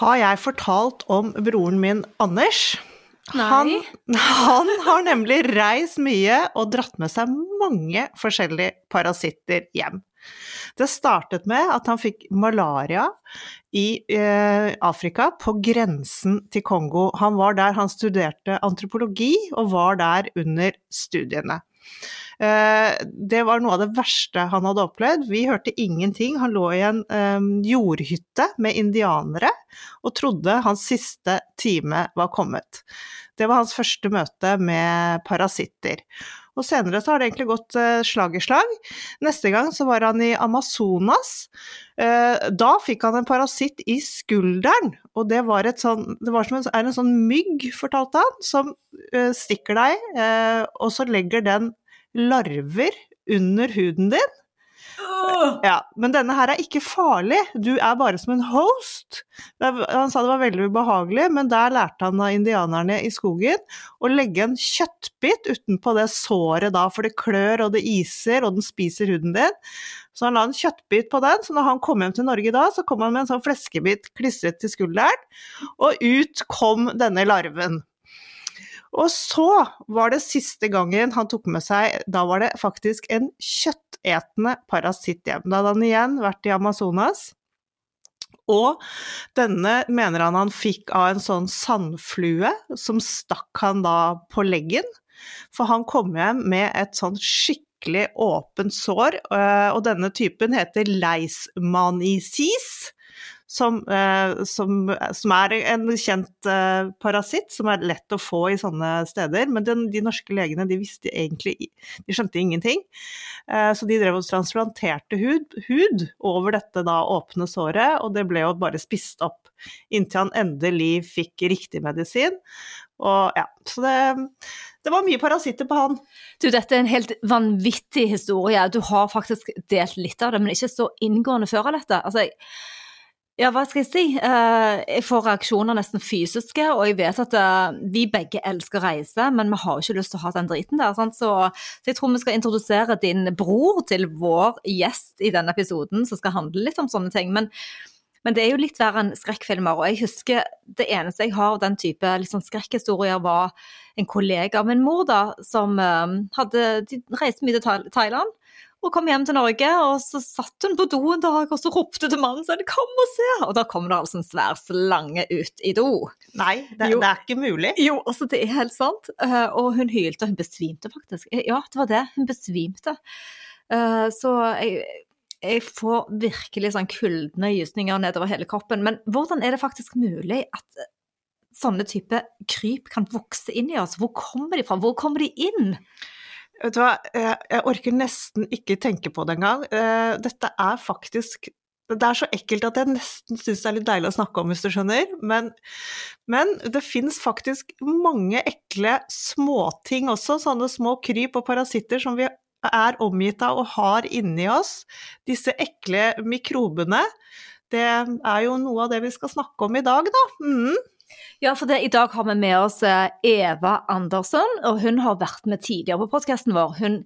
Har jeg fortalt om broren min Anders? Han, han har nemlig reist mye og dratt med seg mange forskjellige parasitter hjem. Det startet med at han fikk malaria i eh, Afrika, på grensen til Kongo. Han var der, han studerte antropologi og var der under studiene. Eh, det var noe av det verste han hadde opplevd. Vi hørte ingenting. Han lå i en eh, jordhytte med indianere og trodde hans siste time var kommet. Det var hans første møte med parasitter. Og senere så har det egentlig gått eh, slag i slag. Neste gang så var han i Amazonas. Da fikk han en parasitt i skulderen, og det var, et sånn, det var som en, en sånn mygg, fortalte han, som stikker deg, og så legger den larver under huden din. Ja, men denne her er ikke farlig, du er bare som en host. Han sa det var veldig ubehagelig, men der lærte han av indianerne i skogen å legge en kjøttbit utenpå det såret da, for det klør og det iser og den spiser huden din. Så han la en kjøttbit på den, så når han kom hjem til Norge da, så kom han med en sånn fleskebit klistret til skulderen, og ut kom denne larven. Og så var det siste gangen han tok med seg, da var det faktisk en kjøttetende parasitt hjem. Da hadde han igjen vært i Amazonas. Og denne mener han han fikk av en sånn sandflue som stakk han da på leggen. For han kom hjem med et sånn skikkelig åpent sår, og denne typen heter leishmaniasis som, eh, som, som, er en kjent eh, parasitt som er lett å få i sånne steder. Men den, de norske legene de visste egentlig De skjønte ingenting. Eh, så de drev og transplanterte hud, hud, over dette da åpne såret, og det ble jo bare spist opp. Inntil han endelig fikk riktig medisin. Og ja, så det, det var mye parasitter på han. Du, dette er en helt vanvittig historie. Du har faktisk delt litt av det, men ikke så inngående før av dette. Altså, jeg ja, hva skal jeg si? Eh, jeg får reaksjoner nesten fysiske, og jeg vet at eh, vi begge elsker å reise, men vi har jo ikke lyst til å ha den driten der. Så, så, jeg tror vi skal introdusere din bror til vår gjest i denne episoden, som skal handle litt om sånne ting. Men, men det er jo litt verre enn skrekkfilmer, og jeg husker det eneste jeg har av den type liksom skrekkhistorier, var en kollega av min mor da, som eh, hadde de mye til Thailand og kom hjem til Norge, og så satt hun på do en dag, og så ropte til mannen sin 'kom og se', og da kom det altså en svær slange ut i do. Nei, det, det er ikke mulig. Jo, altså det er helt sant. Uh, og hun hylte, hun besvimte faktisk. Ja, det var det, hun besvimte. Uh, så jeg, jeg får virkelig sånn kuldne gysninger nedover hele kroppen. Men hvordan er det faktisk mulig at sånne type kryp kan vokse inn i oss? Hvor kommer de fra? Hvor kommer de inn? Vet du hva, jeg orker nesten ikke tenke på det engang. Eh, dette er faktisk det er så ekkelt at jeg nesten syns det er litt deilig å snakke om, hvis du skjønner. Men, men det fins faktisk mange ekle småting også, sånne små kryp og parasitter som vi er omgitt av og har inni oss. Disse ekle mikrobene. Det er jo noe av det vi skal snakke om i dag, da. Mm. Ja, for det, i dag har vi med oss eh, Eva Andersson, og hun har vært med tidligere på podkasten vår. Hun,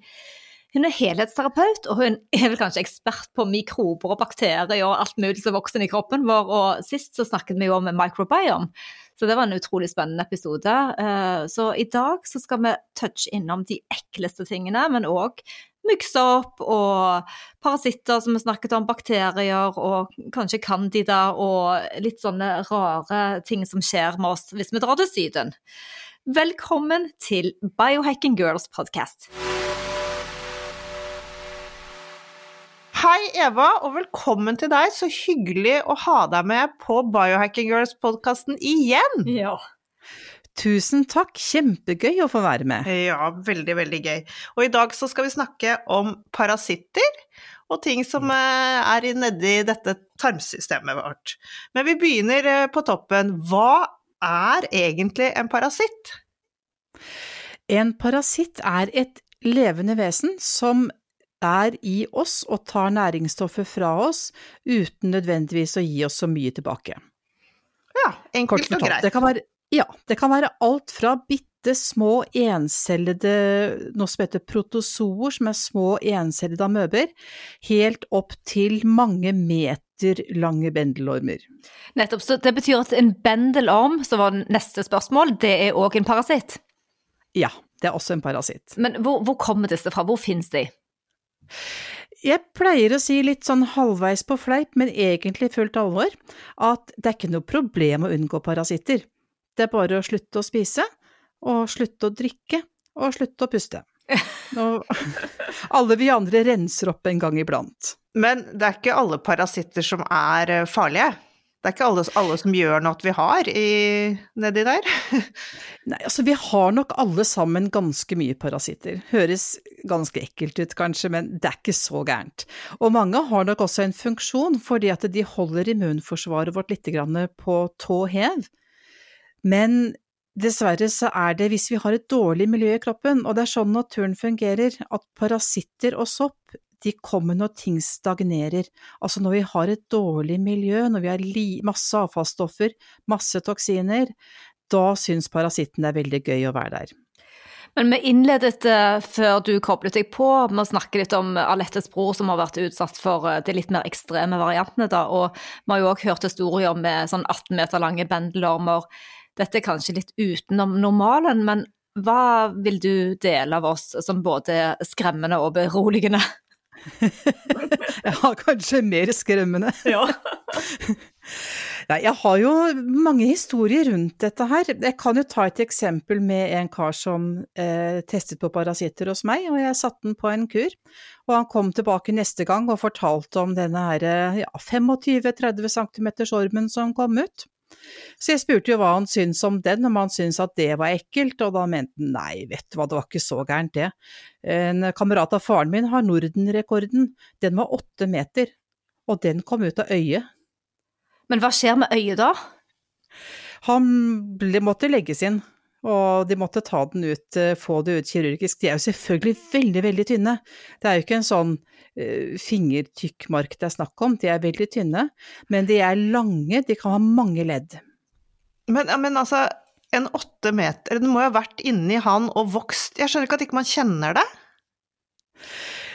hun, er helhetsterapeut, og hun er vel kanskje ekspert på mikrober og bakterier og alt mulig som vokser i kroppen vår. Og sist så snakket vi jo om microbiome, så det var en utrolig spennende episode. Eh, så i dag så skal vi touche innom de ekleste tingene, men òg myggsopp og parasitter som vi snakket om, bakterier og kanskje candida og litt sånne rare ting som skjer med oss hvis vi drar til Syden. Velkommen til Biohacking Girls podcast. Hei Eva, og velkommen til deg. Så hyggelig å ha deg med på Biohacking Girls-podkasten igjen. Ja, Tusen takk, kjempegøy å få være med. Ja, veldig, veldig gøy. Og i dag så skal vi snakke om parasitter. og ting som eh, er i- nedi dette tarmsystemet vårt. Men vi begynner eh, på toppen. Hva er egentlig en parasitt? En parasitt er et levende vesen som er i oss og tar næringsstoffer fra oss uten nødvendigvis å gi oss så mye tilbake. Ja, enkelt og greit. Det kan være, ja, det kan være alt fra bitte små encellede, noe som heter protozoer, som er små encellede amøber, helt opp til mange meter lange bendelormer. Nettopp. Så det betyr at en bendelorm, som var neste spørsmål, det er òg en parasitt. Ja, det er også en parasitt. Men hvor, hvor kommer disse fra? Hvor finnes de? Jeg pleier å si litt sånn halvveis på fleip, men egentlig fullt alvor, at det er ikke noe problem å unngå parasitter. Det er bare å slutte å spise, og slutte å drikke, og slutte å puste. Og alle vi andre renser opp en gang iblant. Men det er ikke alle parasitter som er eh, farlige. Det er ikke alle, alle som gjør noe vi har i, nedi der. Nei, altså vi har nok alle sammen ganske mye parasitter. Høres ganske ekkelt ut kanskje, men det er ikke så gærent. Og mange har nok også en funksjon fordi at de holder immunforsvaret vårt litt grann på tå hev. Men dessverre så er det hvis vi har et dårlig miljø i kroppen, og det er sånn naturen fungerer, at parasitter og sopp de kommer når ting stagnerer. Altså når vi har et dårlig miljø, når vi har masse avfallsstoffer, masse toksiner, da syns parasitten det er veldig gøy å være der. Men vi innledet eh, før du koblet deg på med å snakke litt om Alettes bror som har vært utsatt for eh, de litt mer ekstreme variantene, da. Og vi har jo òg hørt historier med sånn 18 meter lange bendelormer. Dette er kanskje litt utenom normalen, men hva vil du dele av oss som både skremmende og beroligende? Ja, kanskje mer skremmende. Ja. Nei, jeg har jo mange historier rundt dette her. Jeg kan jo ta et eksempel med en kar som eh, testet på parasitter hos meg, og jeg satte den på en kur. Og han kom tilbake neste gang og fortalte om denne her ja, 25-30 cm ormen som kom ut. Så jeg spurte jo hva han syntes om den, om han syntes at det var ekkelt, og da mente han nei, vet du hva, det var ikke så gærent det. En kamerat av faren min har Norden-rekorden, den var åtte meter, og den kom ut av øyet. Men hva skjer med øyet da? Han ble, måtte legges inn, og de måtte ta den ut, eh, få det ut kirurgisk. De er jo selvfølgelig veldig, veldig tynne. Det er jo ikke en sånn uh, fingertykkmark det er snakk om, de er veldig tynne. Men de er lange, de kan ha mange ledd. Men, men altså, en åtte meter Den må jo ha vært inni han og vokst Jeg skjønner ikke at ikke man kjenner det?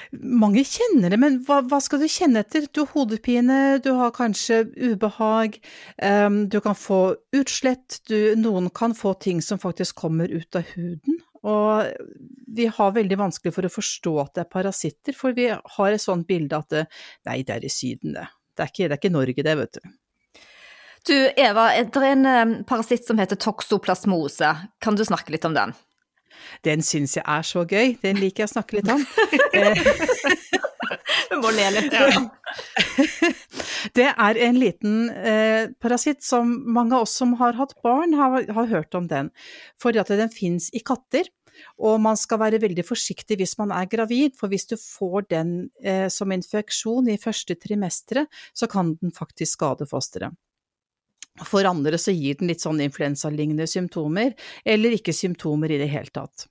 Mange kjenner det, men hva, hva skal du kjenne etter? Du har hodepine, du har kanskje ubehag, um, du kan få utslett, du, noen kan få ting som faktisk kommer ut av huden. Og vi har veldig vanskelig for å forstå at det er parasitter, for vi har et sånt bilde at det, nei, det er i Syden, det. Det er ikke, det er ikke Norge, det, vet du. Du Eva, det er en eh, parasitt som heter toksoplasmose. Kan du snakke litt om den? Den syns jeg er så gøy, den liker jeg å snakke litt om. Eh, må le litt. Det er en liten eh, parasitt som mange av oss som har hatt barn, har, har hørt om den. Fordi at den fins i katter. Og man skal være veldig forsiktig hvis man er gravid, for hvis du får den eh, som infeksjon i første trimesteret, så kan den faktisk skade fosteret. For andre så gir den litt sånn influensalignende symptomer, eller ikke symptomer i det hele tatt.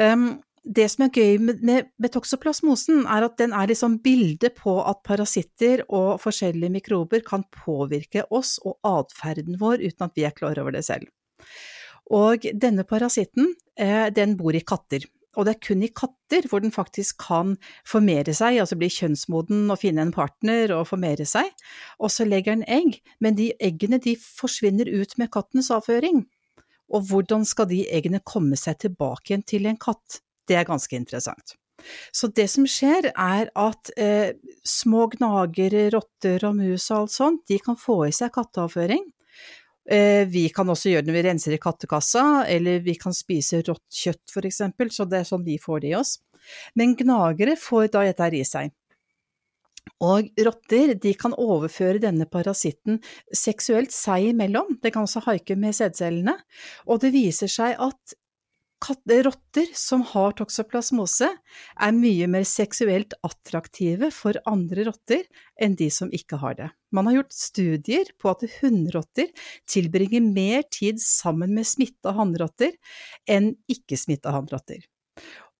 Um, det som er gøy med, med, med toksoplasmosen, er at den er liksom bildet på at parasitter og forskjellige mikrober kan påvirke oss og atferden vår uten at vi er klar over det selv. Og denne parasitten, eh, den bor i katter. Og det er kun i katter hvor den faktisk kan formere seg, altså bli kjønnsmoden og finne en partner og formere seg. Og så legger den egg, men de eggene de forsvinner ut med kattens avføring. Og hvordan skal de eggene komme seg tilbake igjen til en katt? Det er ganske interessant. Så det som skjer er at eh, små gnagere, rotter og mus og alt sånt, de kan få i seg katteavføring. Eh, vi kan også gjøre det når vi renser i kattekassa, eller vi kan spise rått kjøtt eksempel, så det er sånn vi får det i oss. Men gnagere får da dette i seg. Og rotter de kan overføre denne parasitten seksuelt seg imellom, det kan også haike med sædcellene, og det viser seg at rotter som har toksoplasmose, er mye mer seksuelt attraktive for andre rotter enn de som ikke har det. Man har gjort studier på at hunnrotter tilbringer mer tid sammen med smitta hannrotter enn ikke-smitta hannrotter.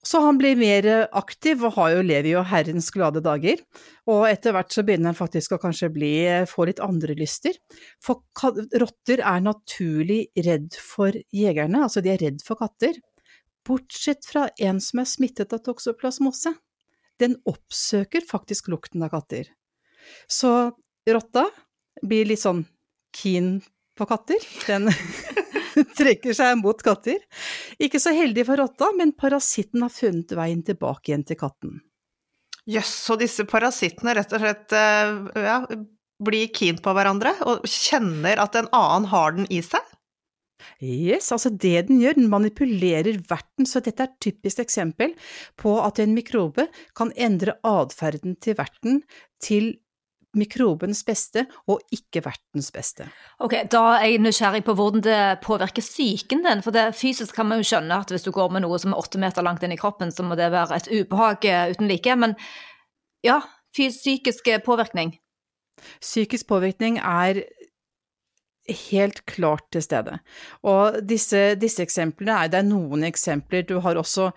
Så han blir mer aktiv og har jo, lever jo herrens glade dager. Og etter hvert så begynner han faktisk å kanskje bli, få litt andre lyster. For rotter er naturlig redd for jegerne, altså de er redd for katter. Bortsett fra en som er smittet av toksoplasmose. Den oppsøker faktisk lukten av katter. Så rotta blir litt sånn keen på katter. Den trekker seg mot katter. Ikke så heldig for rotta, men parasitten har funnet veien tilbake igjen til katten. Jøss, yes, så disse parasittene rett og slett eh, ja, blir keen på hverandre og kjenner at en annen har den i seg? Yes, altså det den gjør, den manipulerer verten, så dette er et typisk eksempel på at en mikrobe kan endre atferden til verten til mikrobens beste og ikke vertens beste. Ok, Da er jeg nysgjerrig på hvordan det påvirker psyken din. For det, fysisk kan man jo skjønne at hvis du går med noe som er åtte meter langt inn i kroppen, så må det være et ubehag eh, uten like. Men ja, psykisk påvirkning? Psykisk påvirkning er helt klart til stede. Og disse, disse, eksemplene er det er noen eksempler. Du har også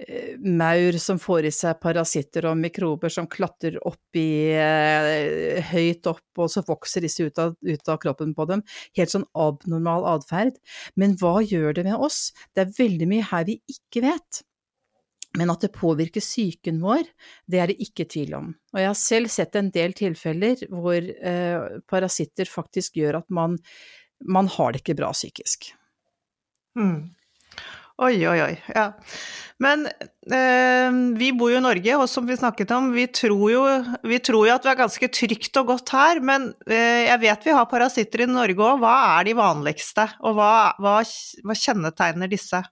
eh, maur som får i seg parasitter og mikrober som klatrer opp i, eh, høyt opp, og så vokser disse ut av, ut av kroppen på dem. Helt sånn abnormal atferd. Men hva gjør det med oss? Det er veldig mye her vi ikke vet. Men at det påvirker psyken vår, det er det ikke tvil om. Og jeg har selv sett en del tilfeller hvor eh, parasitter faktisk gjør at man, man, har det ikke bra psykisk. Mm. Oi, oi, oi. Ja. Men eh, vi bor jo i Norge, og som vi snakket om, vi tror, jo, vi tror jo at vi er ganske trygt og godt her. Men eh, jeg vet vi har parasitter i Norge òg. Hva er de vanligste, og hva, hva, hva kjennetegner disse?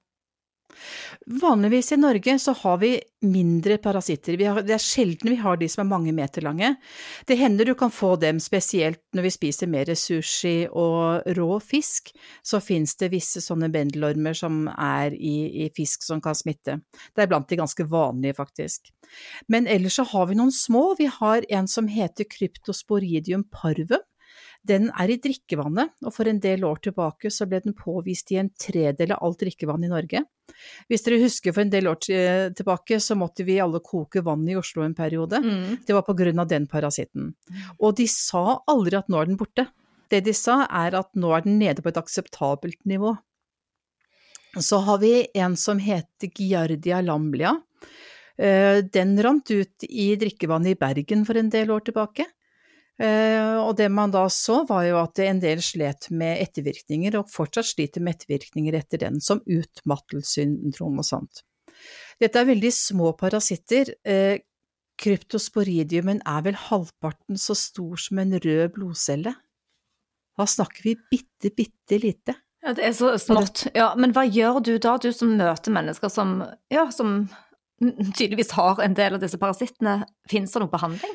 Vanligvis i Norge så har vi mindre parasitter. Har, det er sjelden vi har de som er mange meter lange. Det hender du kan få dem spesielt når vi spiser mer sushi og rå fisk. Så fins det visse sånne bendelormer som er i, i, fisk som kan smitte. Det er blant de ganske vanlige, faktisk. Men ellers så har vi noen små. Vi har en som heter kryptosporidium parvum den er i drikkevannet, og for en del år tilbake så ble den påvist i en tredel av alt drikkevann i Norge. Hvis dere husker for en del år tilbake, så måtte vi alle koke vann i Oslo en periode. Mm. Det var på grunn av den parasitten. Og de sa aldri at nå er den borte. Det de sa er at nå er den nede på et akseptabelt nivå. Så har vi en som heter Giardia lamblia. Eh, den rant ut i drikkevannet i Bergen for en del år tilbake. Eh, og det man da så, var jo at en del slet med ettervirkninger, og fortsatt sliter med ettervirkninger etter den, som utmattelsessyndrom og sånt. Dette er veldig små parasitter. Eh, kryptosporidiumen er vel halvparten så stor som en rød blodcelle. Da snakker vi bitte, bitte lite. Ja, det er så smått. Ja, men hva gjør du da, du som møter mennesker som, ja, som tydeligvis har en del av disse parasittene? Finnes det noen behandling?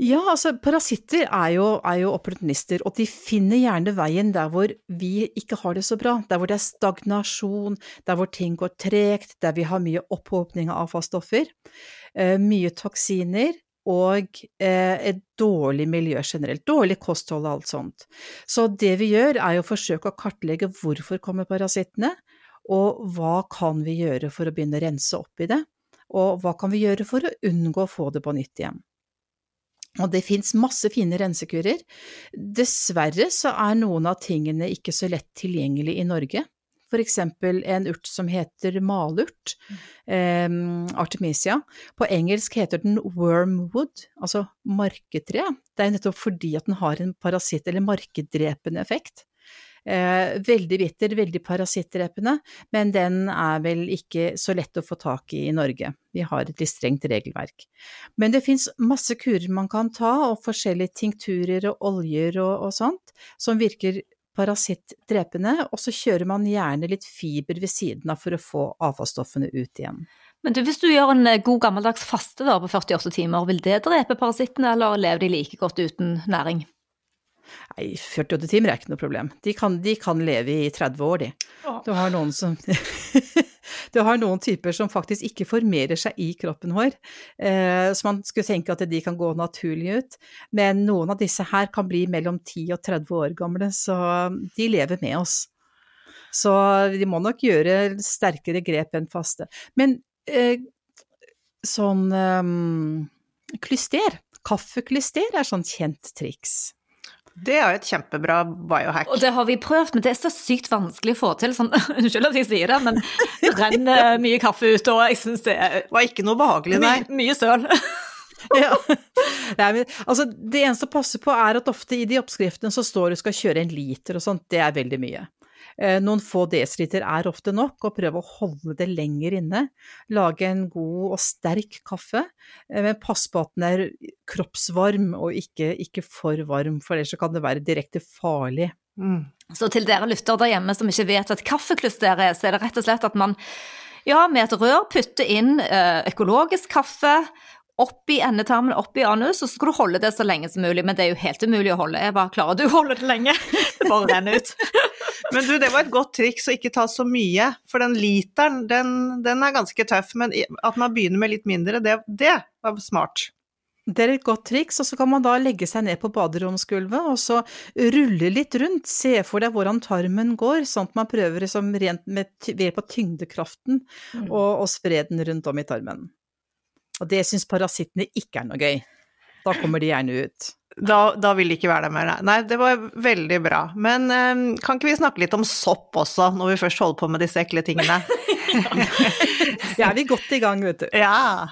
Ja, altså parasitter er jo, er jo, opportunister, og de finner gjerne veien der hvor vi ikke har det så bra. Der hvor det er stagnasjon, der hvor ting går tregt, der vi har mye opphopning av avfallsstoffer, eh, mye toksiner og eh, et dårlig miljø generelt. Dårlig kosthold og alt sånt. Så det vi gjør er å forsøke å kartlegge hvorfor kommer parasittene, og hva kan vi gjøre for å begynne å rense opp i det, og hva kan vi gjøre for å unngå å få det på nytt igjen. Og det fins masse fine rensekurer. Dessverre så er noen av tingene ikke så lett tilgjengelig i Norge. For eksempel en urt som heter malurt, eh, artemisia. På engelsk heter den wormwood, altså marketre. Det er nettopp fordi at den har en parasitt- eller markedrepende effekt. Eh, veldig bitter, veldig parasittdrepende, men den er vel ikke så lett å få tak i i Norge. Vi har et litt strengt regelverk. Men det fins masse kurer man kan ta, og forskjellige tinkturer og oljer og, og sånt, som virker parasittdrepende, og så kjører man gjerne litt fiber ved siden av for å få avfallsstoffene ut igjen. Men du, hvis du gjør en eh, god gammeldags faste da, på 48 timer, vil det drepe parasittene, eller lever de like godt uten næring? Nei, 48 timer er ikke noe problem. De kan, de kan leve i 30 år, de. Du har noen som Du har noen typer som faktisk ikke formerer seg i kroppen vår, eh, så man skulle tenke at de kan gå naturlig ut. Men noen av disse her kan bli mellom 10 og 30 år gamle, så de lever med oss. Så de må nok gjøre sterkere grep enn faste. Men eh, sånn eh, klyster, kaffeklyster er sånn kjent triks. Det er jo et kjempebra biohack. Og det har vi prøvd, men det er så sykt vanskelig å få til. Sånn, unnskyld at jeg sier det, men det renner mye kaffe ut, og jeg syns det er var ikke noe behagelig, nei. mye, mye søl. ja. Nei, men, altså, det eneste å passe på er at ofte i de oppskriftene så står det du skal kjøre en liter og sånt, det er veldig mye. Eh, noen få desiliter er ofte nok, og prøve å holde det lenger inne. Lage en god og sterk kaffe, eh, men pass på at den er kroppsvarm og ikke, ikke for varm, for ellers kan det være direkte farlig. Mm. Så til dere lytter der hjemme som ikke vet hva et kaffekluster er, så er det rett og slett at man ja, med et rør putter inn eh, økologisk kaffe opp i endetarmen, opp i anus, og så skal du holde det så lenge som mulig. Men det er jo helt umulig å holde. Jeg bare klarer du å holde det lenge? Det bare renner ut. Men du, det var et godt triks å ikke ta så mye, for den literen, den, den er ganske tøff. Men at man begynner med litt mindre, det, det var smart. Det er et godt triks, og så kan man da legge seg ned på baderomsgulvet og så rulle litt rundt. Se for deg hvordan tarmen går, sånn at man prøver liksom rent med ved hjelp av tyngdekraften Mm. å spre den rundt om i tarmen. Og det syns parasittene ikke er noe gøy. Da kommer de gjerne ut. Da, da vil de ikke være der mer, nei. Nei, det var veldig bra. Men um, kan ikke vi snakke litt om sopp også, når vi først holder på med disse ekle tingene? Ja, vi er godt i gang, vet du. ja.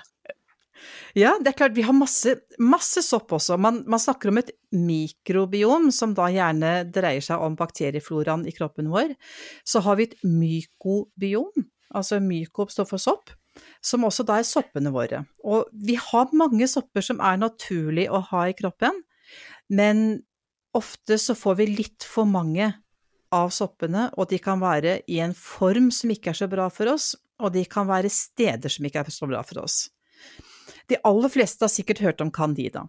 Ja, det er klart, vi har masse, masse sopp også. Man, man snakker om et mikrobiom, som da gjerne dreier seg om bakteriefloraen i kroppen vår. Så har vi et mykobiom, altså mykop står for sopp, som også da er soppene våre. Og vi har mange sopper som er naturlig å ha i kroppen, men ofte så får vi litt for mange av soppene, og de kan være i en form som ikke er så bra for oss, og de kan være steder som ikke er så bra for oss. De aller fleste har sikkert hørt om candida.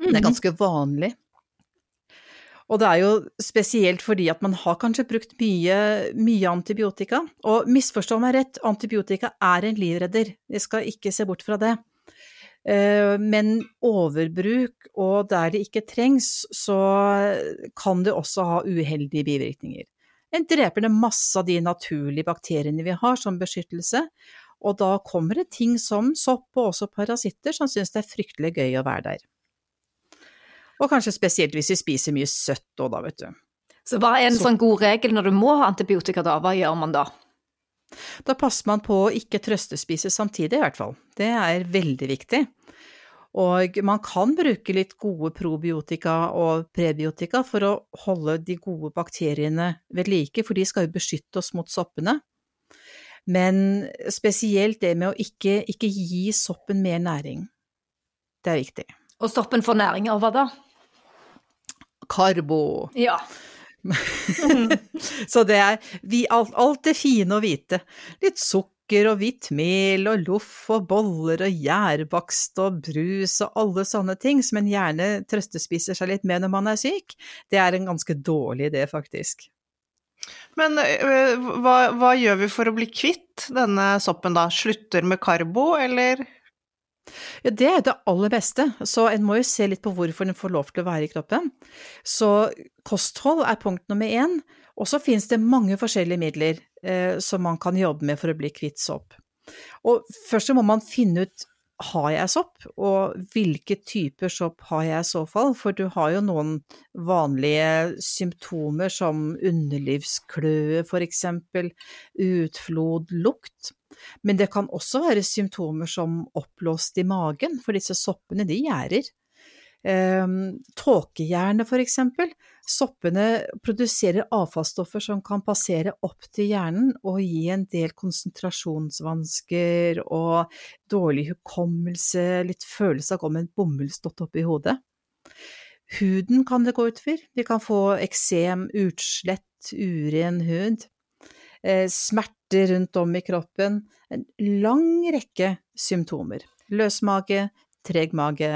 Det er ganske vanlig. Og det er jo spesielt fordi at man har kanskje brukt mye, mye antibiotika. Og misforstå meg rett, antibiotika er en livredder, jeg skal ikke se bort fra det. Eh, Men overbruk og der det ikke trengs, så kan det også ha uheldige bivirkninger. En dreper det masse av de naturlige bakteriene vi har som beskyttelse, og da kommer det ting som sopp og også parasitter som syns det er fryktelig gøy å være der. Og kanskje spesielt hvis vi spiser mye søtt òg, da, vet du. Så hva er en Så- sånn god regel når du må ha antibiotika, da? Hva gjør man da? Da passer man på å ikke trøstespise samtidig, i hvert fall. Det er veldig viktig. Og man kan bruke litt gode probiotika og prebiotika for å holde de gode bakteriene ved like, for de skal jo beskytte oss mot soppene. Men spesielt det med å ikke, ikke gi soppen mer næring. Det er viktig. Og soppen får næring over, da? Karbo. Ja. Så det er vi, alt, alt det fine og hvite. Litt sukker og hvitt mel og loff og boller og gjærbakst og brus og alle sånne ting som en gjerne trøstespiser seg litt med når man er syk. Det er en ganske dårlig idé, faktisk. Men øh, hva, hva gjør vi for å bli kvitt denne soppen da? Slutter med karbo, eller? Ja, det er det aller beste, så en må jo se litt på hvorfor den får lov til å være i kroppen. Så kosthold er punkt nummer én, og så finnes det mange forskjellige midler eh, som man kan jobbe med for å bli kvitt sopp. Og først så må man finne ut har jeg sopp, og hvilke typer sopp har jeg i så fall, for du har jo noen vanlige symptomer som underlivskløe eksempel, utflod, lukt. Men det kan også være symptomer som oppblåst i magen, for disse soppene de gjærer. Um, Tåkehjerne for eksempel. Soppene produserer avfallsstoffer som kan passere opp til hjernen og gi en del konsentrasjonsvansker og dårlig hukommelse, litt følelse av å med en bomullsdott oppi hodet. Huden kan det gå utover. Vi kan få eksem, utslett, uren hud. Eh, smerter rundt om i kroppen. En lang rekke symptomer. Løsmage, treg mage.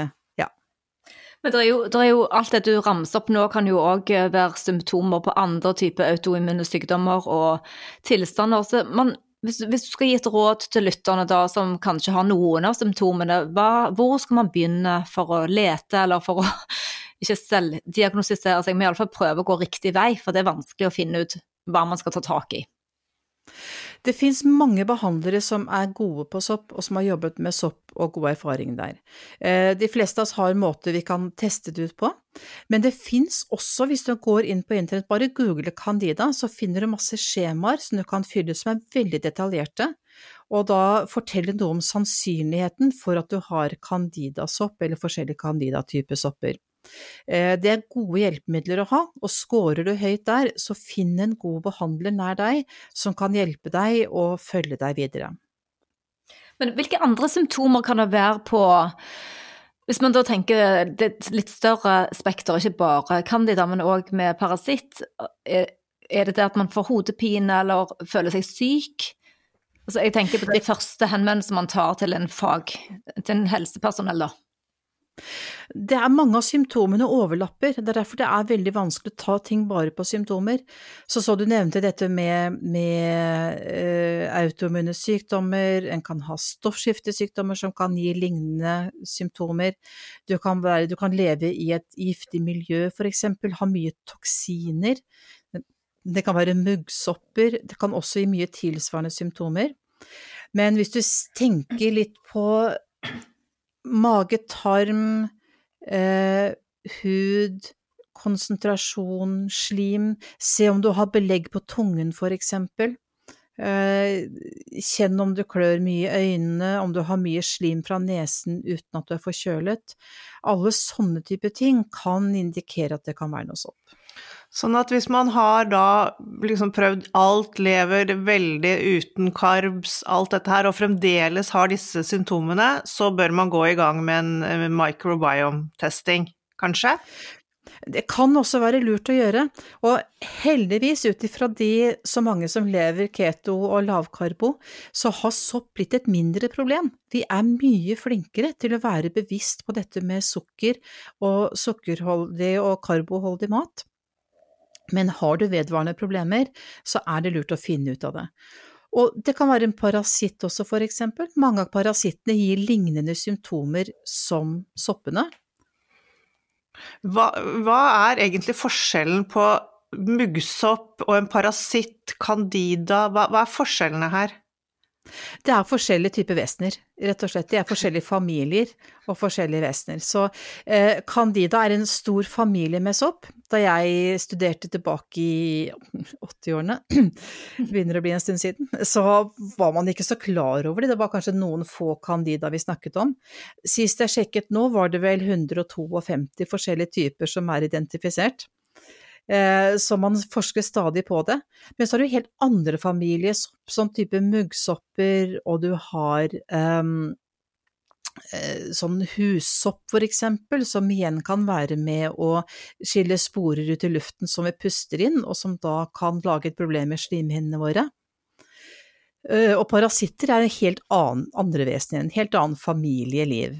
Men det er, jo, det er jo alt det du ramser opp nå, kan jo òg være symptomer på andre typer autoimmune sykdommer og tilstander. Så man, hvis, hvis, du skal gi et råd til lytterne da, som kanskje har noen av symptomene, hva, hvor skal man begynne for å lete, eller for å ikke selvdiagnostisere seg, men iallfall prøve å gå riktig vei, for det er vanskelig å finne ut hva man skal ta tak i? Det fins mange behandlere som er gode på sopp, og som har jobbet med sopp og god erfaring der. Eh, de fleste av oss har måter vi kan teste det ut på, men det fins også, hvis du går inn på internett, bare google Candida, så finner du masse skjemaer som du kan fylle ut som er veldig detaljerte, og da forteller noe om sannsynligheten for at du har candidasopp eller forskjellige candida-typer sopper. Eh, det er gode hjelpemidler å ha, og scorer du høyt der, så finn en god behandler nær deg som kan hjelpe deg og følge deg videre. Men hvilke andre symptomer kan det være på hvis man da tenker det litt større spekter, ikke bare candida, men òg med parasitt, er det det at man får hodepine eller føler seg syk? Altså, jeg tenker på de første henvendelsene man tar til en fag, til en helsepersonell, da. Det er mange av symptomene overlapper, det er derfor det er veldig vanskelig å ta ting bare på symptomer. Så så du nevnte dette med, med uh, autoimmune sykdommer, en kan ha stoffskiftesykdommer som kan gi lignende symptomer. Du kan, være, du kan leve i et giftig miljø, for eksempel, ha mye toksiner. Det kan være muggsopper, det kan også gi mye tilsvarende symptomer. Men hvis du tenker litt på mage, tarm, eh, hud, konsentrasjon, slim. Se om du har belegg på tungen, for eksempel. Eh, kjenn om du klør mye i øynene, om du har mye slim fra nesen uten at du er forkjølet. Alle sånne typer ting kan indikere at det kan være noe sopp. Sånn at hvis man har da liksom prøvd alt, lever veldig uten karbs, alt dette her, og fremdeles har disse symptomene, så bør man gå i gang med en microbiome-testing, kanskje? Det kan også være lurt å gjøre, og heldigvis ut ifra de så mange som lever keto og lavkarbo, så har sopp blitt et mindre problem. Vi er mye flinkere til å være bevisst på dette med sukker og sukkerholdig og karboholdig mat. Men har du vedvarende problemer, så er det lurt å finne ut av det. Og det kan være en parasitt også, for eksempel. Mange av parasittene gir lignende symptomer som soppene. Hva, hva er egentlig forskjellen på muggsopp og en parasitt, candida, hva, hva er forskjellene her? Det er forskjellige typer vesener, rett og slett. De er forskjellige familier og forskjellige vesener. Så eh, Candida er en stor familie med sopp. Da jeg studerte tilbake i 80-årene, begynner å bli en stund siden, så var man ikke så klar over det. Det var kanskje noen få Candida vi snakket om. Sist jeg sjekket nå, var det vel 152 forskjellige typer som er identifisert. Eh, så man forsker stadig på det. Men så har du helt andre familiesopp, sånn type muggsopper, og du har um, sånn hussopp for eksempel, som igjen kan være med å skille sporer ut i luften som vi puster inn, og som da kan lage et problem med slimhinnene våre. Uh, og parasitter er en helt annen andre vesener, en helt annen familieliv.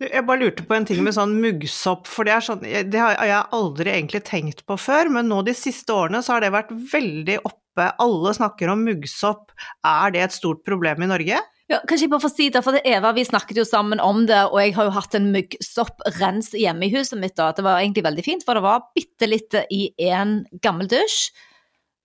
Jeg bare lurte på en ting med sånn muggsopp, for det, sånn, det har jeg aldri egentlig tenkt på før, men nå de siste årene så har det vært veldig oppe. Alle snakker om muggsopp. Er det et stort problem i Norge? Ja, kanskje jeg bare får si det, for det Eva, vi snakket jo sammen om det, og jeg har jo hatt en muggsopp-rens hjemme i huset mitt. da. Det var egentlig veldig fint, for det var bitte litt i en gammel dusj.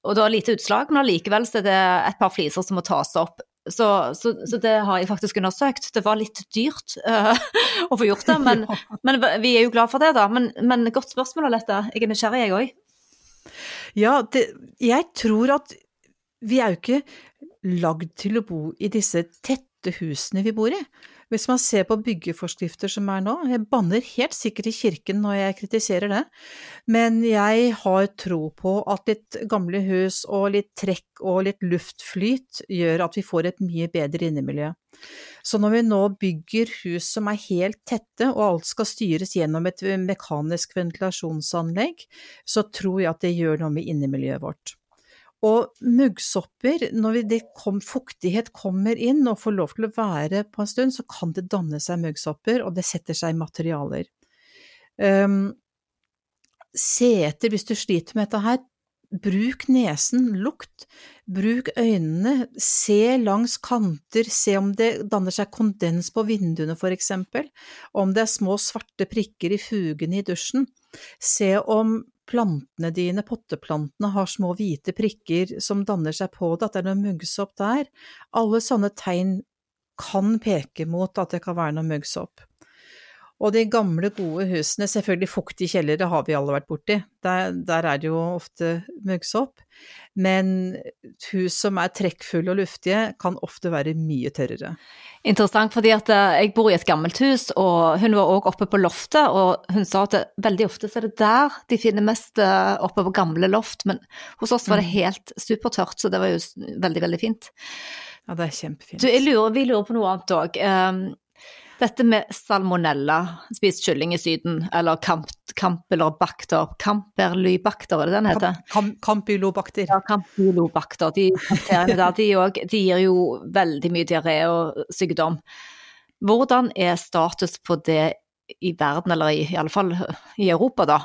Og det var lite utslag, men allikevel er det et par fliser som må tas opp. Så, så, så, det har jeg faktisk undersøkt. Det var litt dyrt uh, å få gjort det, men, men, vi er jo glad for det, da. Men, men godt spørsmål, Alette. Jeg er nysgjerrig, jeg òg. Ja, det, jeg tror at vi er jo ikke lagd til å bo i disse tette husene vi bor i. Hvis man ser på byggeforskrifter som er nå, jeg banner helt sikkert i kirken når jeg kritiserer det, men jeg har tro på at litt gamle hus og litt trekk og litt luftflyt gjør at vi får et mye bedre innemiljø. Så når vi nå bygger hus som er helt tette, og alt skal styres gjennom et mekanisk ventilasjonsanlegg, så tror jeg at det gjør noe med innemiljøet vårt. Og muggsopper, når det kom, fuktighet kommer inn og får lov til å være på en stund, så kan det danne seg muggsopper, og det setter seg i materialer. Um, se etter hvis du sliter med dette her. Bruk nesen, lukt. Bruk øynene, se langs kanter, se om det danner seg kondens på vinduene for eksempel, om det er små svarte prikker i fugene i dusjen. Se om plantene dine, potteplantene, har små hvite prikker som danner seg på det, at det er noe muggsopp der. Alle sånne tegn kan peke mot at det kan være noe muggsopp. Og de gamle, gode husene, selvfølgelig fuktige kjellere har vi alle vært borti, der, der er det jo ofte muggsopp. Men hus som er trekkfulle og luftige, kan ofte være mye tørrere. Interessant, fordi at eh, jeg bor i et gammelt hus, og hun var også oppe på loftet, og hun sa at veldig ofte så er det der de finner mest eh, oppe på gamle loft, men hos oss var det mm. helt supertørt, så det var jo veldig, veldig fint. Ja, det er kjempefint. Du, lurer, vi lurer på noe annet òg. Dette med salmonella, spist kylling i Syden, eller kamp, kampylobakter, kamperlybakter, er det den heter? Kam, kampylobakter. Ja, kampylobakter. De bakteriene der, de, også, de gir jo veldig mye diaré og sykdom. Hvordan er status på det i verden, eller i, i alle fall i Europa, da,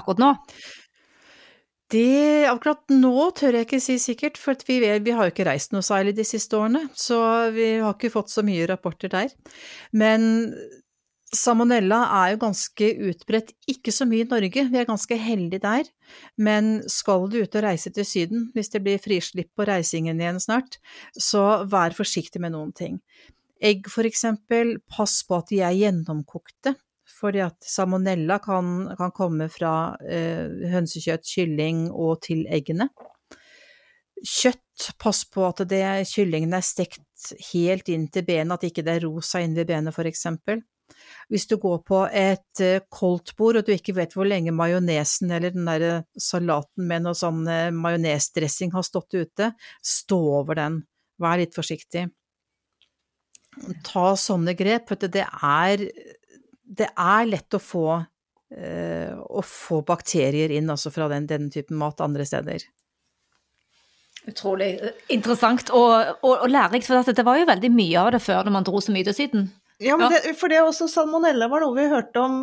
akkurat nå? Det, akkurat nå tør jeg ikke si sikkert, for vi, vi, har jo ikke reist noe særlig de siste årene, så vi har ikke fått så mye rapporter der. Men salmonella er jo ganske utbredt, ikke så mye i Norge, vi er ganske heldige der. Men skal du ut og reise til Syden, hvis det blir frislipp på reisingen igjen snart, så vær forsiktig med noen ting. Egg for eksempel, pass på at de er gjennomkokte fordi at salmonella kan, kan komme fra eh, hønsekjøtt, kylling og til eggene. Kjøtt, pass på at det, kyllingen er stekt helt inn til benet, at ikke det er rosa inn ved benet eksempel. Hvis du går på et uh, koldtbord og du ikke vet hvor lenge majonesen eller den der eh, salaten med noe sånn uh, majonesdressing har stått ute, stå over den. Vær litt forsiktig. Ta sånne grep, for det er det er lett å få, eh, å få bakterier inn altså fra den, den typen mat andre steder. Utrolig interessant og, og, og lærerikt, for det var jo veldig mye av det før når man dro så mye til Syden. Ja, men det, for det også salmonella var noe vi hørte om.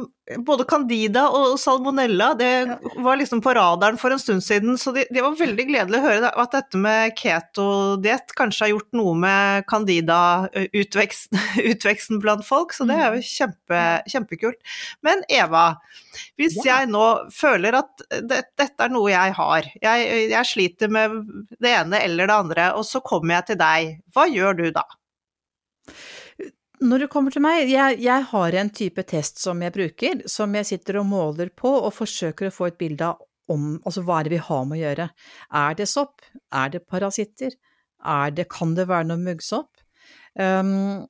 Både candida og salmonella, det ja. var liksom på radaren for en stund siden. Så det, de var veldig gledelig å høre at dette med ketodiett kanskje har gjort noe med candida-utveksten blant folk. Så det er jo mm. kjempe, kjempekult. Men Eva, hvis ja. jeg nå føler at det, dette er noe jeg har, jeg, jeg sliter med det ene eller det andre, og så kommer jeg til deg, hva gjør du da? Når det kommer til meg, jeg, jeg, har en type test som jeg bruker, som jeg sitter og måler på og forsøker å få et bilde av om, altså hva er det vi har med å gjøre. Er det sopp? Er det parasitter? Er det, kan det være noe muggsopp? Um,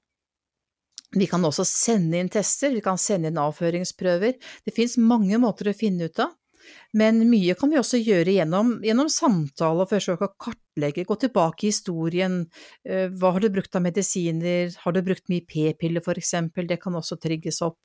vi kan også sende inn tester, vi kan sende inn avføringsprøver. Det finnes mange måter å finne ut av. Men mye kan vi også gjøre gjennom, gjennom og forsøke å kartlegge, gå tilbake i historien. Eh, hva har du brukt av medisiner, har du brukt mye p-piller for eksempel, det kan også trigges opp.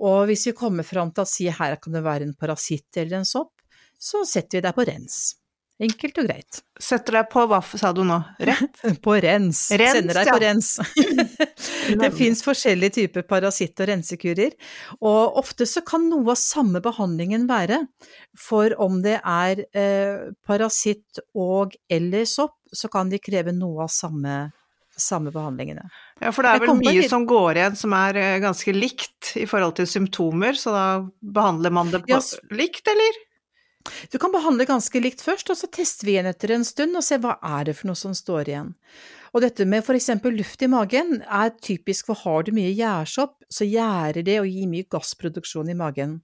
Og hvis vi kommer fram til at si her kan det være en parasitt eller en sopp, så setter vi deg på rens. Enkelt og greit. Setter deg på hva sa du nå? Rett? på rens. rens Sender deg ja. på rens. det fins forskjellige typer parasitt- og rensekurer, og ofte så kan noe av samme behandlingen være, for om det er eh, parasitt og eller sopp, så kan de kreve noe av samme samme behandlingene. Ja, for det er vel mye som går igjen som er eh, ganske likt i forhold til symptomer, så da behandler man det på ja, likt, eller? Du kan behandle ganske likt først, og så tester vi igjen etter en stund og ser hva er det for noe som står igjen. Og dette med for eksempel luft i magen er typisk for har du mye gjærsopp, så gjærer det og gir mye gassproduksjon i magen.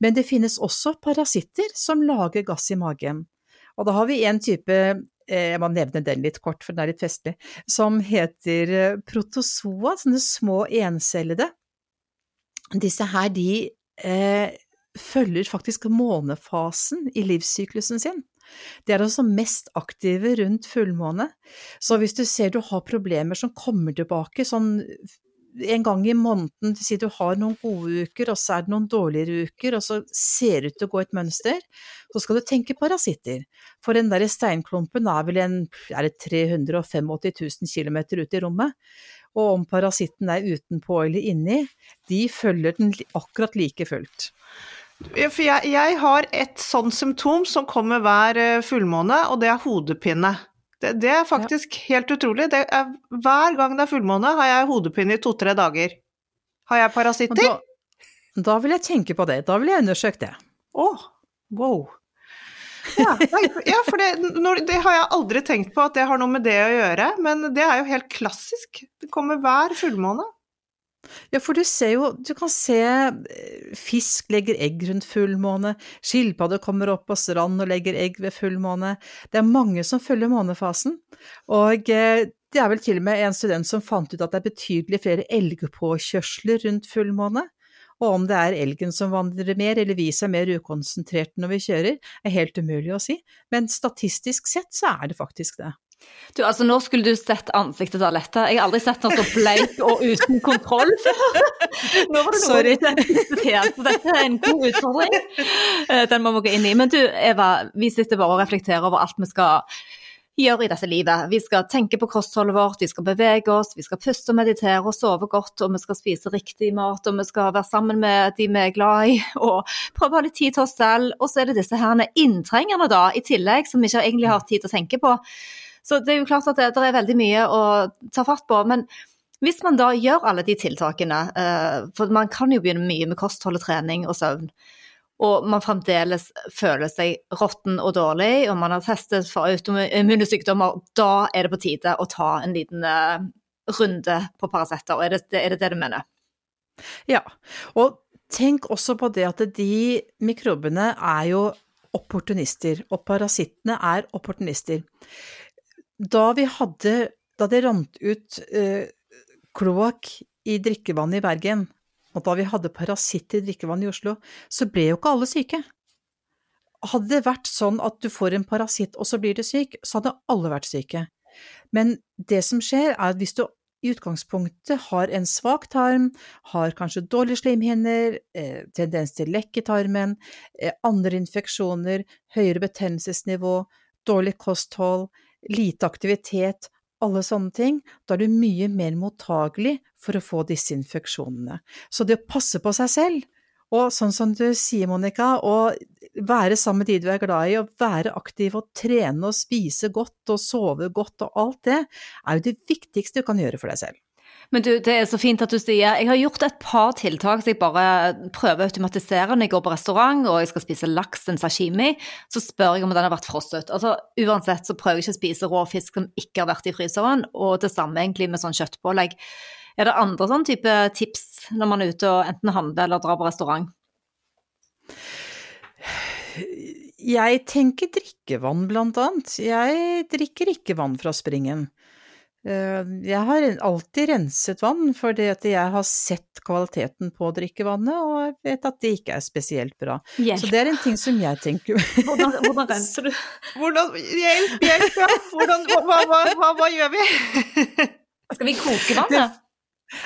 Men det finnes også parasitter som lager gass i magen. Og da har vi en type, eh, jeg må nevne den litt kort for den er litt festlig, som heter eh, protozoa, sånne små encellede. Disse her, de eh, følger faktisk månefasen i livssyklusen sin. De er altså mest aktive rundt fullmåne, så hvis du ser du har problemer som kommer tilbake, sånn en gang i måneden, si du har noen gode uker, og så er det noen dårligere uker, og så ser det ut til å gå et mønster, så skal du tenke parasitter. For den der steinklumpen er vel en er det 385 000 km ute i rommet. Og om parasitten er utenpå eller inni, de følger den akkurat like fullt. For jeg, jeg har et sånt symptom som kommer hver eh, fullmåne, og det er hodepine. Det, det er faktisk ja. helt utrolig. Er, hver gang det er fullmåne, har jeg hodepine i to-tre dager. Har jeg parasitter? Da, da, vil jeg tenke på det. Da vil jeg undersøke det. Å, oh, wow. Ja, ja for det, når, det, har jeg aldri tenkt på at det har noe med det å gjøre, men det er jo helt klassisk. Det kommer hver fullmåne. Ja, for du ser jo Du kan se eh, fisk legger egg rundt fullmåne, skilpadde kommer opp på strand og legger egg ved fullmåne. Det er mange som følger månefasen. Og eh, det er vel til og med en student som fant ut at det er betydelig flere elgpåkjørsler rundt fullmåne. Og om det er elgen som vandrer mer, eller vi som er mer ukonsentrerte når vi kjører, er helt umulig å si, men statistisk sett så er det faktisk det. Du, altså Nå skulle du sett ansiktet til Aletta. Jeg har aldri sett noe så bleik og uten kontroll før. Nå var det Sorry. Så dette er en god utfordring. Eh, den må vi gå inn i. Men du Eva, vi sitter bare og reflekterer over alt vi skal gjøre i dette livet. Vi skal tenke på kostholdet vårt, vi skal bevege oss, vi skal puste og meditere og sove godt, og vi skal spise riktig mat, og vi skal være sammen med de vi er glad i, og prøve å ha litt tid til oss selv. Og så er det disse herne inntrengerne da, i tillegg, som vi ikke egentlig har tid til å tenke på. Så det er jo klart at det, det er veldig mye å ta fatt på. men hvis man da gjør alle de tiltakene, eh, for man kan jo begynne mye med kosthold og trening og søvn, og man fremdeles føler seg råtten og dårlig, og man har testet for autoimmune sykdommer, da er det på tide å ta en liten uh, runde på Paracet. Er, er det det du mener? Ja, og tenk også på det at de mikrobene er jo opportunister, og parasittene er opportunister da vi hadde Da det rant ut eh, kloakk i drikkevannet i Bergen, og da vi hadde parasitter i drikkevannet i Oslo, så ble jo ikke alle syke. Hadde det vært sånn at du får en parasitt og så blir du syk, så hadde alle vært syke. Men det som skjer, er at hvis du i utgangspunktet har en svak tarm, har kanskje dårlige slimhinner, eh, tendens til lekk i tarmen, eh, andre infeksjoner, høyere betennelsesnivå, dårlig kosthold, lite aktivitet, alle sånne ting, da er du mye mer mottagelig for å få disse infeksjonene. Så det å passe på seg selv, og sånn som du sier, Monica, å være sammen med de du er glad i, og være aktiv og trene og spise godt og sove godt og alt det, er jo det viktigste du kan gjøre for deg selv. Men du, det er så fint at du sier Jeg har gjort et par tiltak så jeg bare prøver å automatisere når jeg går på restaurant og jeg skal spise laks, en sashimi. Så spør jeg om den har vært frosset. Altså, uansett så prøver jeg ikke å spise rå fisk som ikke har vært i fryseren, og det samme egentlig med sånn kjøttpålegg. Er det andre sånn type tips når man er ute og enten handler eller drar på restaurant? Jeg tenker drikkevann, blant annet. Jeg drikker ikke vann fra springen. Eh, jeg har alltid renset vann, fordi at jeg har sett kvaliteten på drikkevannet, og jeg vet at det ikke er spesielt bra. Hjelp. Så det er en ting som jeg tenker Hvordan, hvordan renser du? Hvordan, hjelp, hjelp, ja! Hvordan, hva, hva, hva, hva, gjør vi? Skal vi koke vannet?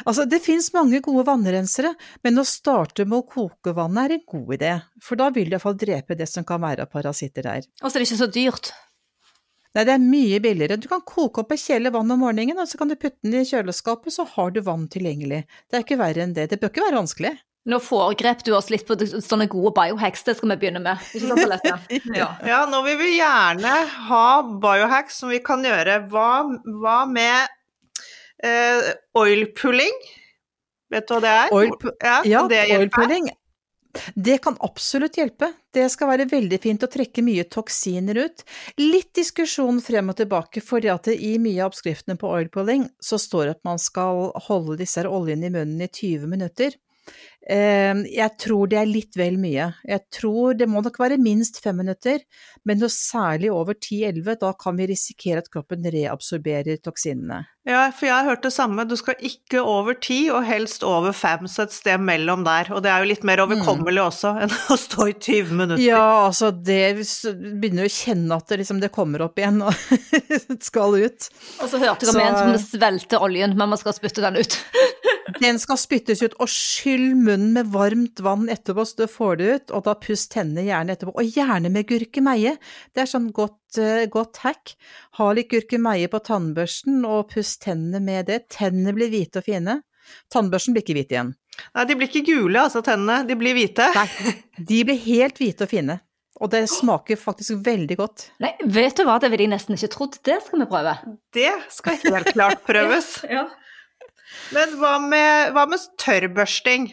Altså, det finnes mange gode vannrensere, men å starte med å koke vannet er en god idé, for da vil det iallfall drepe det som kan være av parasitter der. Og så er det ikke så dyrt? Nei, det er mye billigere. Du kan koke opp en kjele vann om morgenen, og så kan du putte den i kjøleskapet, så har du vann tilgjengelig. Det er ikke verre enn det. Det bør ikke være vanskelig. Nå foregrep du oss litt på sånne gode biohacks, det skal vi begynne med. Ikke? Ja. ja, nå vil vi gjerne ha biohacks som vi kan gjøre. Hva, hva med eh, oilpulling? Vet du hva det er? Oil, ja, ja oilpulling det kan absolutt hjelpe. Det skal være veldig fint å trekke mye toksiner ut. Litt diskusjon frem og tilbake, fordi at i mye av oppskriftene på oil pulling så står det at man skal holde disse oljene i munnen i 20 minutter. Ehm, jeg tror det er litt vel mye. Jeg tror det må nok være minst fem minutter, men noe særlig over 10-11, da kan vi risikere at kroppen reabsorberer toksinene. Ja, for jeg har hørt det samme, du skal ikke over ti, og helst over fem, så et sted mellom der. Og det er jo litt mer overkommelig mm. også enn å stå i 20 minutter. Ja, altså det begynner å kjenne at det, liksom, det kommer opp igjen og skal ut. Og så hørte jeg om en som svelter oljen, men man skal spytte den ut. Den skal spyttes ut, og skyll munnen med varmt vann etterpå, så du får det ut, og da puss tennene gjerne etterpå, og gjerne med gurkemeie. Det er sånn godt, uh, godt hack. Ha litt gurkemeie på tannbørsten, og puss tennene med det. Tennene blir hvite og fine. Tannbørsten blir ikke hvit igjen. Nei, de blir ikke gule, altså, tennene. De blir hvite. Nei, de blir helt hvite og fine. Og det smaker faktisk veldig godt. Nei, vet du hva, det ville jeg nesten ikke trodd. Det skal vi prøve. Det skal helt klart prøves. ja. Men hva med, hva med tørrbørsting?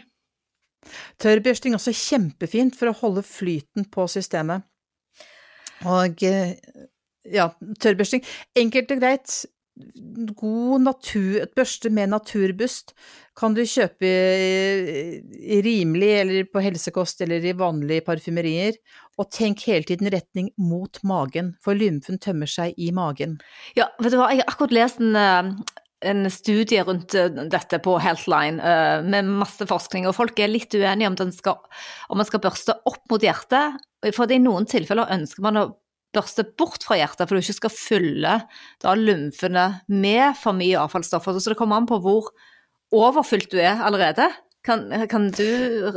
Tørrbørsting er også kjempefint for å holde flyten på systemet. Og eh, ja, tørrbørsting Enkelt og greit, god natur, et børste med naturbust kan du kjøpe i rimelig eller på helsekost eller i vanlige parfymerier, og tenk hele tiden retning mot magen, for lymfen tømmer seg i magen. Ja, vet du hva, jeg har akkurat lest en, eh, en studie rundt eh, dette på Healthline eh, med masse forskning, og folk er litt uenige om, skal, man skal børste opp mot hjertet, for i noen tilfeller ønsker man å børste bort fra hjertet, for du ikke skal fylle da lymfene med for mye avfallsstoffer. Så det kommer an på hvor overfylt du er allerede. Kan, kan, du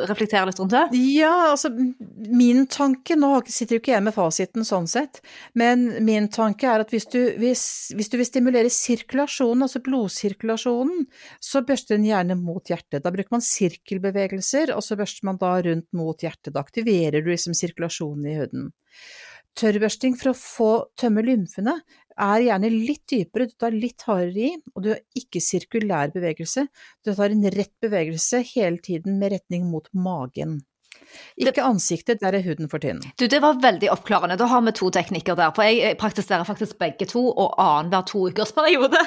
reflektere litt rundt det? Ja, altså min tanke Nå sitter jo ikke jeg med fasiten sånn sett, men min tanke er at hvis du, hvis, hvis du vil stimulere sirkulasjonen, altså blodsirkulasjonen, så børster den gjerne mot hjertet. Da bruker man sirkelbevegelser, og så børster man da rundt mot hjertet. Da aktiverer du liksom sirkulasjonen i huden. Tørrbørsting for å få tømme lymfene er gjerne litt dypere, du tar litt hardere i, og du har ikke sirkulær bevegelse. Du tar en rett bevegelse hele tiden med retning mot magen. Ikke ansiktet, der er huden for tynn. Du, Det var veldig oppklarende. Da har vi to teknikker der. For jeg praktiserer faktisk begge to, og annenhver to ukers periode.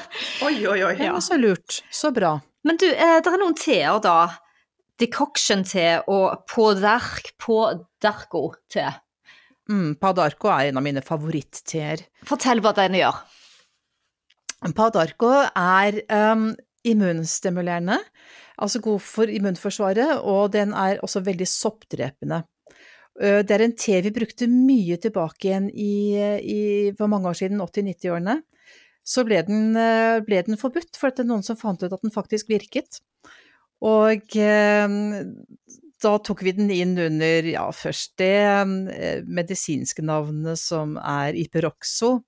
Oi, oi, oi. Ja, så lurt. Så bra. Men du, eh, det er noen teer, da. Decoction-te og podark, podarco-te. Mm, Padarco er en av mine favoritt-teer. Fortell hva den gjør. Padarco er um, immunstimulerende, altså god for immunforsvaret, og den er også veldig soppdrepende. Det er en te vi brukte mye tilbake igjen i, i for mange år siden, 80-90-årene. Så ble den, ble den, forbudt, for det er noen som fant ut at den faktisk virket. Og da tok vi den inn under ja, først det eh, medisinske navnet som er Iperoxo,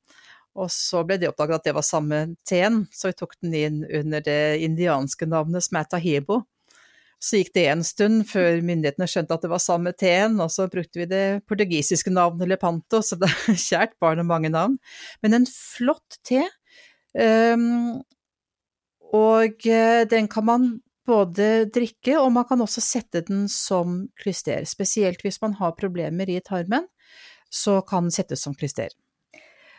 og så ble det oppdaget at det var samme teen, så vi tok den inn under det indianske navnet som er Tahebo. Så gikk det en stund før myndighetene skjønte at det var samme teen, og så brukte vi det portugisiske navnet Lepanto, så det er kjært barn og mange navn. Men en flott te, um, og eh, den kan man både drikke, og man kan også sette den som klyster. Spesielt hvis man har problemer i tarmen, så kan den settes som klyster.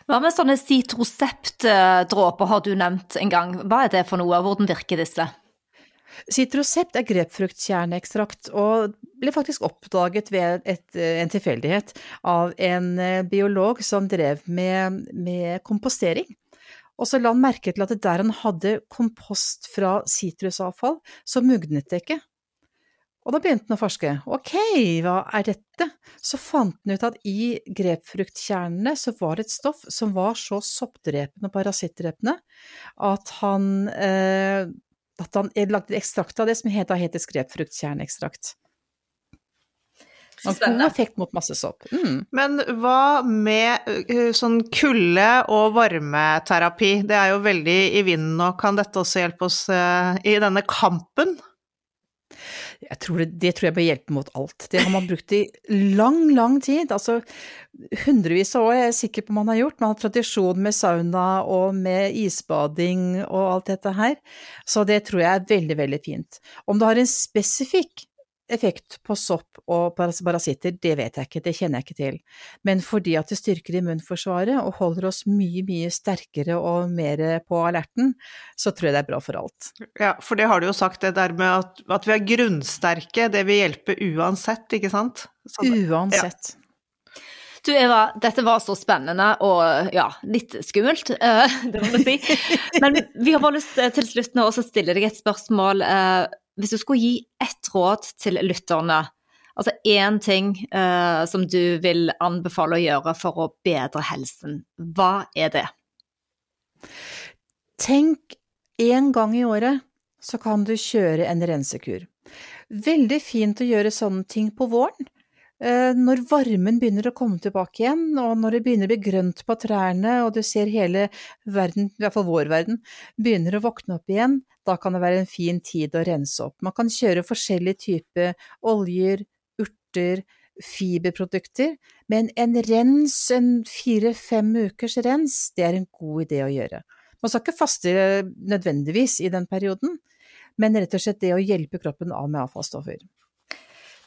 Hva med sånne citrosept-dråper har du nevnt en gang? Hva er det for noe, hvordan virker disse? Citrosept er grepfruktkjerneekstrakt, og ble faktisk oppdaget ved et, en tilfeldighet av en eh, biolog som drev med, med kompostering. Og så la han merke til at der han hadde kompost fra sitrusavfall, så mugnet det ikke. Og da begynte han å forske. Ok, hva er dette? Så fant han ut at i grepfruktkjernene så var det et stoff som var så soppdrepende og parasittdrepende at han, eh, at han lagde ekstrakt av det som het heter grepfruktkjerneekstrakt. God effekt mot masse sopp. Mm. Men hva med uh, sånn kulde- og varmeterapi? Det er jo veldig i vinden nå. Kan dette også hjelpe oss uh, i denne kampen? Jeg tror det, det, tror jeg bør hjelpe mot alt. Det har man brukt i lang, lang tid. Altså hundrevis av år er jeg sikker på man har gjort. Man har tradisjon med sauna og med isbading og alt dette her. Så det tror jeg er veldig, veldig fint. Om du har en spesifikk effekt på sopp og parasitter, det vet jeg ikke, det kjenner jeg ikke til. Men fordi at det styrker immunforsvaret og holder oss mye, mye sterkere og mer på alerten, så tror jeg det er bra for alt. Ja, for det har du jo sagt, det der med at, at vi er grunnsterke, det vil hjelpe uansett, ikke sant? Så, uansett. Ja. Du Eva, dette var så spennende og ja, litt skummelt, uh, det må vi si. Men vi har bare lyst til slutt nå å stille deg et spørsmål. Hvis du skulle gi ett råd til lytterne, altså én ting uh, som du vil anbefale å gjøre for å bedre helsen, hva er det? Tenk en gang i året så kan du kjøre en rensekur. Veldig fint å gjøre sånne ting på våren. Eh, når varmen begynner å komme tilbake igjen, og når det begynner å bli grønt på trærne, og du ser hele verden, i hvert fall vår verden, begynner å våkne opp igjen, da kan det være en fin tid å rense opp. Man kan kjøre forskjellige typer oljer, urter, fiberprodukter, men en rens, en fire-fem ukers rens, det er en god idé å gjøre. Man skal ikke faste nødvendigvis i den perioden, men rett og slett det å hjelpe kroppen av med avfallsstoffer.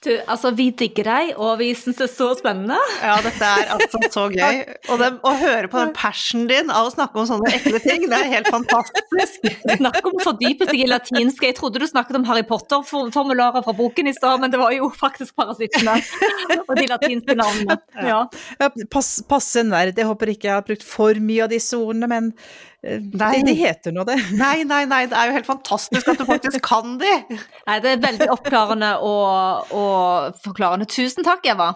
Du, altså, vi digger deg, og vi syns det er så spennende. Ja, dette er altså så gøy. Og det, å høre på den passionen din av å snakke om sånne ekle ting, det er helt fantastisk. Snakk om å fordype seg i latinsk. Jeg trodde du snakket om Harry Potter-formularer fra boken i stad, men det var jo faktisk parasittene og de latinske navnene. Ja. Ja, pass, passe nerd. Jeg håper ikke jeg har brukt for mye av disse ordene, men Nei. Det, heter nå det. Nei, nei, nei, det er jo helt fantastisk at du faktisk kan de! Nei, det er veldig oppklarende og, og forklarende. Tusen takk, Eva.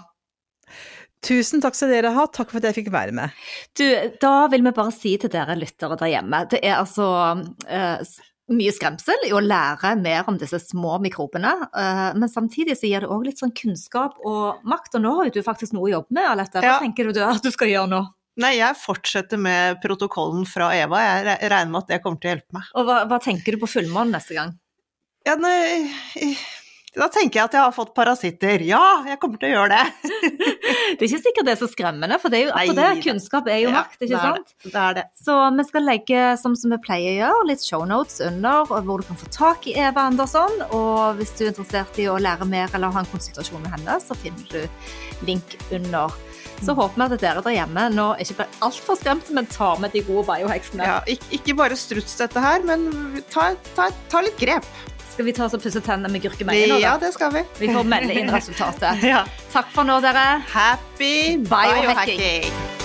Tusen takk skal dere ha, takk for at jeg fikk være med. Du, da vil vi bare si til dere lyttere der hjemme, det er altså uh, mye skremsel i å lære mer om disse små mikrobene, uh, men samtidig så gir det òg litt sånn kunnskap og makt. Og nå har jo du faktisk noe å jobbe med, Alette. Hva ja. tenker du at du skal gjøre nå? Nei, jeg fortsetter med protokollen fra Eva. Jeg regner med at det kommer til å hjelpe meg. Og hva, hva tenker du på fullmånen neste gang? Ja, nei, da tenker jeg at jeg har fått parasitter. Ja, jeg kommer til å gjøre det. det er ikke sikkert det er så skremmende, for det er jo Nei, det. kunnskap er jo ja, makt, ikke sant? Det, det er det. Så vi skal legge, som, som vi pleier å gjøre, litt shownotes under hvor du kan få tak i Eva Andersson. Og hvis du er interessert i å lære mer eller ha en konsultasjon med henne, så finner du link under så håper vi at dere der hjemme nå ikke blir altfor skremt, men tar med de gode bioheksene. Ja, ikke, ikke, bare struts dette her, men ta, ta, ta litt grep. Skal vi ta oss og pusse tennene med gurkemeie nå, da? Ja, det skal vi. Vi får melde inn resultatet. ja. Takk for nå, dere. Happy biohacking. biohacking.